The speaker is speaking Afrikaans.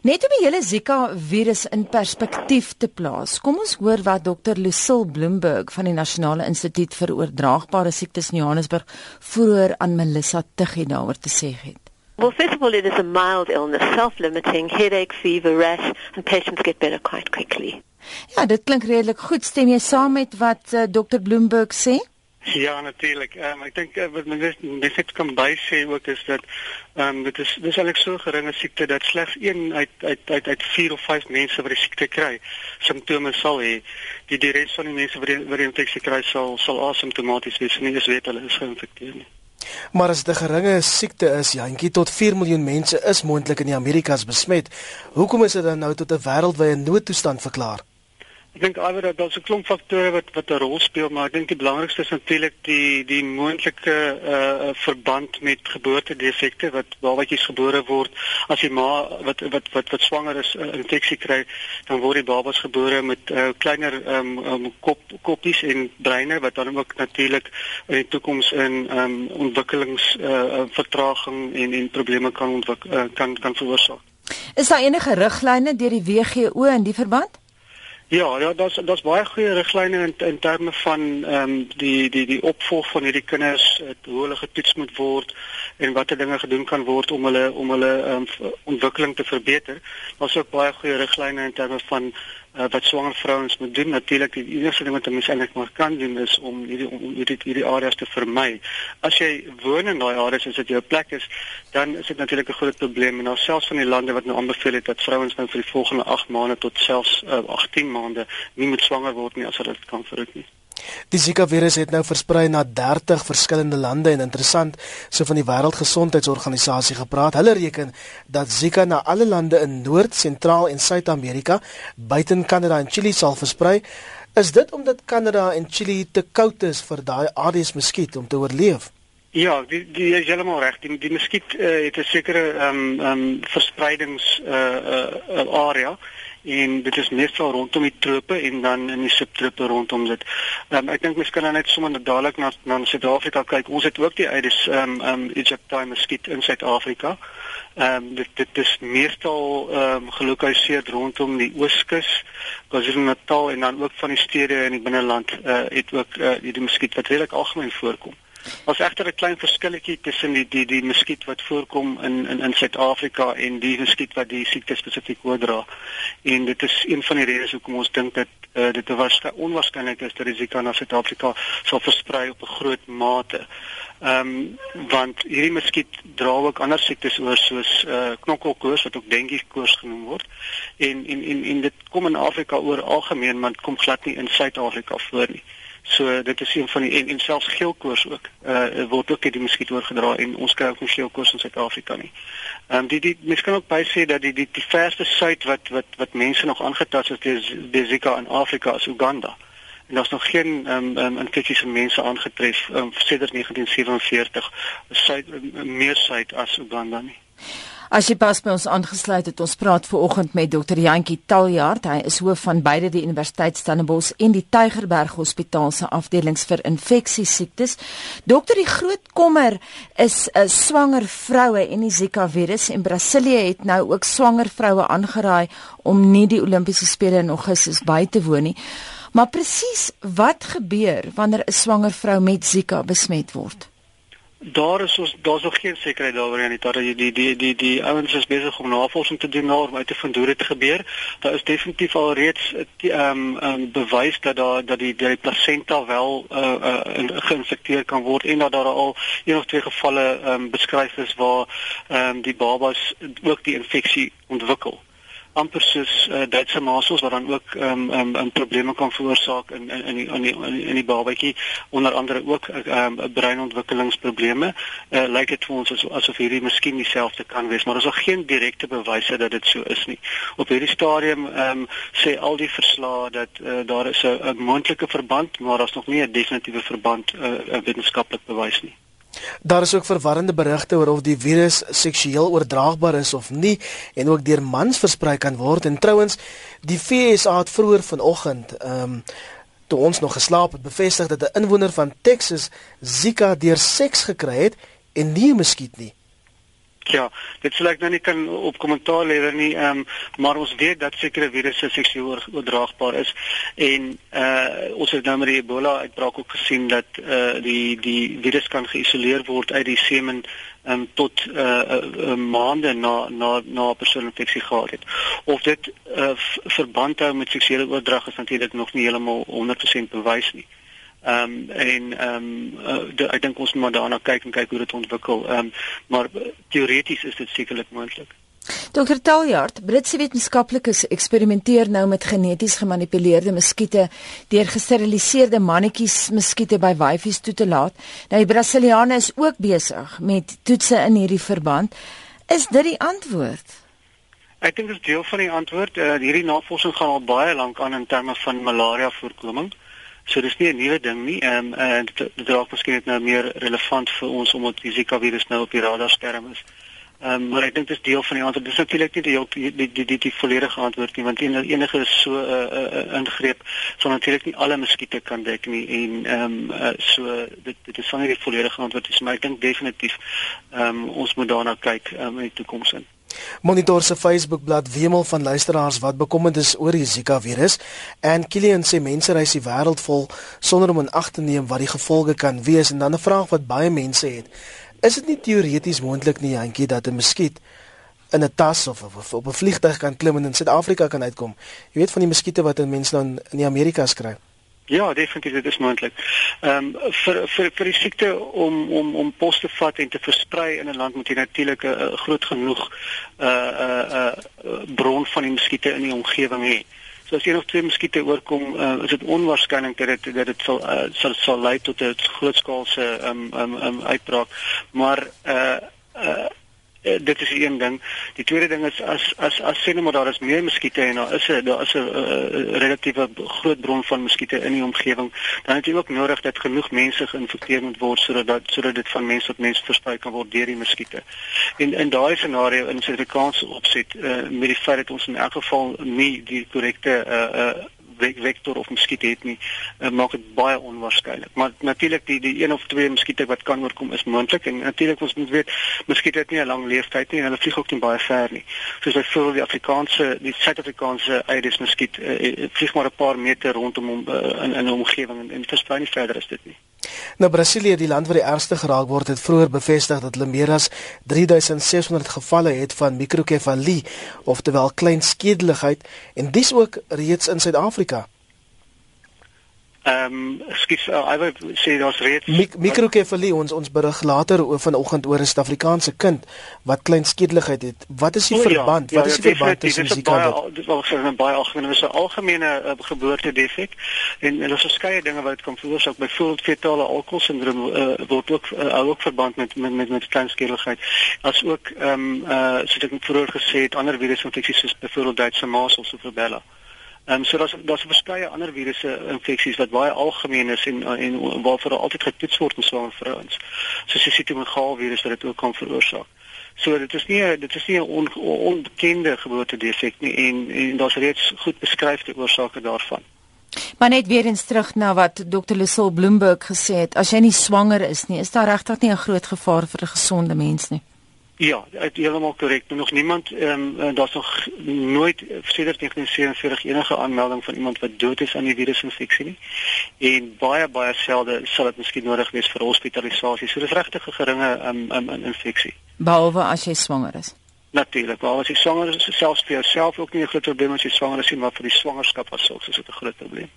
Net om die hele Zika virus in perspektief te plaas. Kom ons hoor wat Dr. Lucille Bloomberg van die Nasionale Instituut vir Oordraagbare Siektes in Johannesburg vroeër aan Melissa Tuggie daaroor te sê het. Well, first of all, it is a mild illness, self-limiting, headache, fever, rash, and patients get better quite quickly. Ja, dit klink redelik goed. Stem jy saam met wat uh, Dr. Bloomberg sê? Ja, natuurlik. Ehm um, ek dink uh, wat mense net kan bysê ook is dat um, dit is dis eintlik so geringe siekte dat slegs 1 uit uit uit uit 4 of 5 mense wat die siekte kry, simptome sal hê. Die die res van die mense wat die wat die infeksie kry sal sal asymptomaties wees en nie eens weet hulle is geïnfekteer nie. Maar as dit 'n geringe siekte is, jantjie tot 4 miljoen mense is moontlik in die Amerikas besmet. Hoekom is dit dan nou tot 'n wêreldwye noodtoestand verklaar? Ek dink alweer dat daar's 'n klomp faktore wat wat 'n rol speel, maar ek dink die belangrikste is natuurlik die die moontlike uh verband met geboortedefekte wat babatjies gebore word as die ma wat wat wat wat swanger is uh, infeksie kry, dan word die babas gebore met uh, kleiner um, um kop koppies en breine wat dan ook natuurlik in die toekoms in um ontwikkelings uh vertraging en en probleme kan ontwik uh, kan kan veroorsaak. Is daar enige riglyne deur die WHO in die verband? Ja, ja, daar's daar's baie goeie riglyne in in terme van ehm um, die die die opvolg van hierdie kinders, het, hoe hulle getoets moet word en watter dinge gedoen kan word om hulle om hulle ehm um, ontwikkeling te verbeter. Daar's ook baie goeie riglyne in terme van uh, wat swanger vrouens moet doen. Natuurlik die enigste ding wat 'n mens eintlik maar kan doen is om hierdie om hierdie hierdie areas te vermy. As jy woon in daai areas as dit jou plek is, dan is dit natuurlik 'n groot probleem en nou selfs van die lande wat nou aanbeveel het dat vrouens nou vir die volgende 8 maande tot selfs uh, 18 maande nie moet swanger word nie as hulle dit kan verhoed nie. Die Zika virus het nou versprei na 30 verskillende lande en interessant, so van die Wêreldgesondheidsorganisasie gepraat. Hulle reken dat Zika na alle lande in Noord, Sentraal en Suid-Amerika, buiten Kanada en Chili sal versprei. Is dit omdat Kanada en Chili te koud is vir daai Aedes muskiet om te oorleef? Ja, die die is heeltemal reg. Die die muskiet uh, het 'n sekere ehm um, ehm um, verspreidings uh uh area en dit is meestal rondom die trope en dan in die subtrope rondom dit. Um, ek dink mens kan net sommer dadelik na na Suid-Afrika kyk. Ons het ook die Aedes um um aegypti muskiet in Suid-Afrika. Ehm um, dit dit is meestal ehm um, gelokaliseer rondom die Ooskus, KwaZulu-Natal en dan ook van die stede in die binneland uh, het ook uh, hierdie muskiet wat redelik algemeen voorkom. Ons egter 'n klein verskilletjie tussen die die die muskiet wat voorkom in in in Suid-Afrika en die muskiet wat die siekte spesifiek oordra. En dit is een van die redes hoekom ons dink dat uh, dit was onwaarskynlik is dat die Zika na Suid-Afrika sal versprei op 'n groot mate. Ehm um, want hierdie muskiet dra ook ander siektes oor soos eh uh, knokkelkoors wat ook dengue koors genoem word. En en en en dit kom in Afrika oor algemeen, maar dit kom glad nie in Suid-Afrika voor nie. So dit is een van die en, en selfs geelkoors ook. Uh word ook die muskiet oorgedra en ons kry ook nie geelkoors in Suid-Afrika nie. Ehm um, die die mens kan ook by sê dat die die die verste suid wat wat wat mense nog aangetast is die, die Zika in Afrika is Uganda. En daar's nog geen ehm um, um, infeksies in mense aangetref um, sedert 1947 suid meer suid as Uganda nie. As jy pas by ons aangesluit het, ons praat ver oggend met Dr. Jantjie Taljaard. Hy is hoof van beide die Universiteit Stellenbosch en die Tygerberg Hospitaal se afdelings vir infeksiesiektes. Dokter, die groot kommer is 'n uh, swanger vroue en die Zika virus en Brasilië het nou ook swanger vroue aangeraai om nie die Olimpiese spele in Augustus by te woon nie. Maar presies wat gebeur wanneer 'n swanger vrou met Zika besmet word? Daar is ons daar's nog geen sekerheid daaroor nie dat die die die die die ouens is besig om navorsing te doen om uit te vind hoe dit gebeur. Daar is definitief al reeds ehm um, um, bewys dat daar dat die die placenta wel uh, uh geïnfekteer kan word en dat daar al een of twee gevalle ehm um, beskryf is waar ehm um, die babas ook die infeksie ontwikkel amper soos uh, Duitse masels wat dan ook ehm um, um, probleme kan veroorsaak in in in die in die, in die babatjie onder andere ook ehm um, breinontwikkelingsprobleme. Uh, Lyk dit vir ons as, asof hierdie miskien dieselfde kan wees, maar is nog geen direkte bewyse dat dit so is nie. Op hierdie stadium ehm um, sê al die verslae dat uh, daar is 'n moontlike verband, maar daar's nog nie 'n definitiewe verband uh, wetenskaplik bewys nie. Daar is ook verwarrende berigte oor of die virus seksueel oordraagbaar is of nie en ook deur mans versprei kan word. En trouens, die FSA het vroeër vanoggend, ehm um, toe ons nog geslaap het, bevestig dat 'n inwoner van Texas Zika deur seks gekry het en nie 'n muskiet nie. Ja, dit sal ek nou nie kan op kommentaar lewer nie, ehm um, maar ons weet dat sekere virusse seksueel oordraagbaar is en uh ons het nou met die Ebola uitbraak ook gesien dat uh die die virus kan geïsoleer word uit die semen um, tot uh, uh, uh maande na na na 'n persoon infeksie gehad het. Of dit uh verband hou met seksuele oordrag is natuurlik nog nie heeltemal 100% bewys nie. Ehm um, en ehm um, uh, ek dink ons moet maar daarna kyk en kyk hoe dit ontwikkel. Ehm um, maar teoreties is dit sekerlik moontlik. Dr. Taljard, Britse wetenskaplikes eksperimenteer nou met geneties gemanipuleerde muskiete deur gesteriliseerde mannetjies muskiete by wyfies toe te laat. Nou die Brasiliane is ook besig met toetse in hierdie verband. Is dit die antwoord? Ek dink dit is deel van die antwoord. Uh, hierdie navorsing gaan al baie lank aan in terme van malaria voorkoming. So dis nie 'n nuwe ding nie. Ehm um, en dit, dit raak miskien net nou meer relevant vir ons omdat die Zika virus nou op die radarskerm is. Ehm um, maar ek dink dit is deel van die antwoord. Dis natuurlik nie die die die die, die, die volledige antwoord nie want enige so 'n uh, uh, ingreep sal natuurlik nie alle muskiete kan dek nie en ehm um, uh, so dit dit is van nie die volledige antwoord nie, maar ek dink definitief ehm um, ons moet daarna kyk um, in die toekoms in. Monitor se Facebookblad wemel van luisteraars wat bekommerd is oor die Zika virus en Kilian sê mense reis die wêreld vol sonder om in ag te neem wat die gevolge kan wees en dan 'n vraag wat baie mense het Is dit nie teoreties moontlik nie, Jantjie, dat 'n muskiet in 'n tas of, of, of op 'n vliegtuig kan klim en in Suid-Afrika kan uitkom? Jy weet van die muskiete wat in mense nou in, die Amerika skry. Ja, definitief dit is moontlik. Ehm um, vir vir vir die siekte om om om pos te vat en te versprei in 'n land moet jy natuurlik 'n groot genoeg uh uh uh bron van die muskiete in die omgewing hê. So as jy nog twee muskiete oorkom, uh, is dit onwaarskynlik dat dit dat dit sal uh, sal sal lei tot 'n grootskaalse um, um, um, uitbraak. Maar uh uh Uh, dit is een ding. Die tweede ding is as as as sien maar daar is meer muskiete en daar is 'n daar is 'n uh, relatiewe groot bron van muskiete in die omgewing, dan het jy ook nodig dat genoeg mense geïnfekteer moet word sodat dat sodat dit van mens tot mens versprei kan word deur die muskiete. En in daai scenario in Suid-Afrikaanse opset, uh, met die feit dat ons in elk geval nie die korrekte uh uh vektor of muskiet het nie, uh, maak dit baie onwaarskynlik. Maar natuurlik die die een of twee muskiete wat kan oorkom is moontlik en natuurlik ons moet weet muskiete het nie 'n lang lewensduur nie en hulle vlieg ook nie baie ver nie. Soos byvoorbeeld die Afrikaanse die Suid-Afrikaanse Aedes muskiet uh, vlieg maar 'n paar meter rondom hom uh, in in 'n omgewing en, en versprei nie verder as dit nie. Nou Brasilië, die land waar die ergste geraak word, het vroeër bevestig dat hulle meer as 3600 gevalle het van microcefalie, oftewel klein skedeligheid en dis ook reeds in Suid-Afrika. Ehm um, skiet uh, I wil sê daar's reeds Mik microcefalie ons ons berig later oor vanoggend oor 'n Suid-Afrikaanse kind wat klein skedeligheid het. Wat is die oh, verband? Ja, wat ja, is die verband tussen Zika en dit? Is 'n baie algemene, is 'n algemene uh, geboortedefek en en daar's verskeie dinge wat dit kan veroorsaak. Byvoorbeeld fetale alkoholsindroom uh, word ook uh, ook verband met met met, met klein skedeligheid. As ook ehm um, uh soos ek vroeër gesê het, ander virusinfeksies soos byvoorbeeld Duitse measles of rubella. Ehm um, so daar's daar's verskeie ander virusse infeksies wat baie algemeen is en en waarvoor altyd getoets word in swanger vrouens. Soos die sitomegaal virus wat dit ook kan veroorsaak. So dit is nie dit is nie 'n on, onbekende geboortedefek nie en en daar's reeds goed beskryfde oorsake daarvan. Maar net weer eens terug na wat Dr. Lesol Bloomberg gesê het, as jy nie swanger is nie, is daar regtig nie 'n groot gevaar vir 'n gesonde mens nie. Ja, dit is heeltemal korrek. Nog niemand ehm um, daar's nog nooit sedert 1947 enige aanmelding van iemand wat dood is aan die virusinfeksie nie. En baie baie selde sal dit miskien nodig wees vir hospitalisasie. So dis regtig 'n geringe ehm um, um, infeksie. Behalwe as jy swanger is. Natuurlik, maar as jy swanger is, selfs vir jouself ook nie 'n groot probleem as jy swanger is nie, maar vir die swangerskap as sulks is dit 'n groot probleem.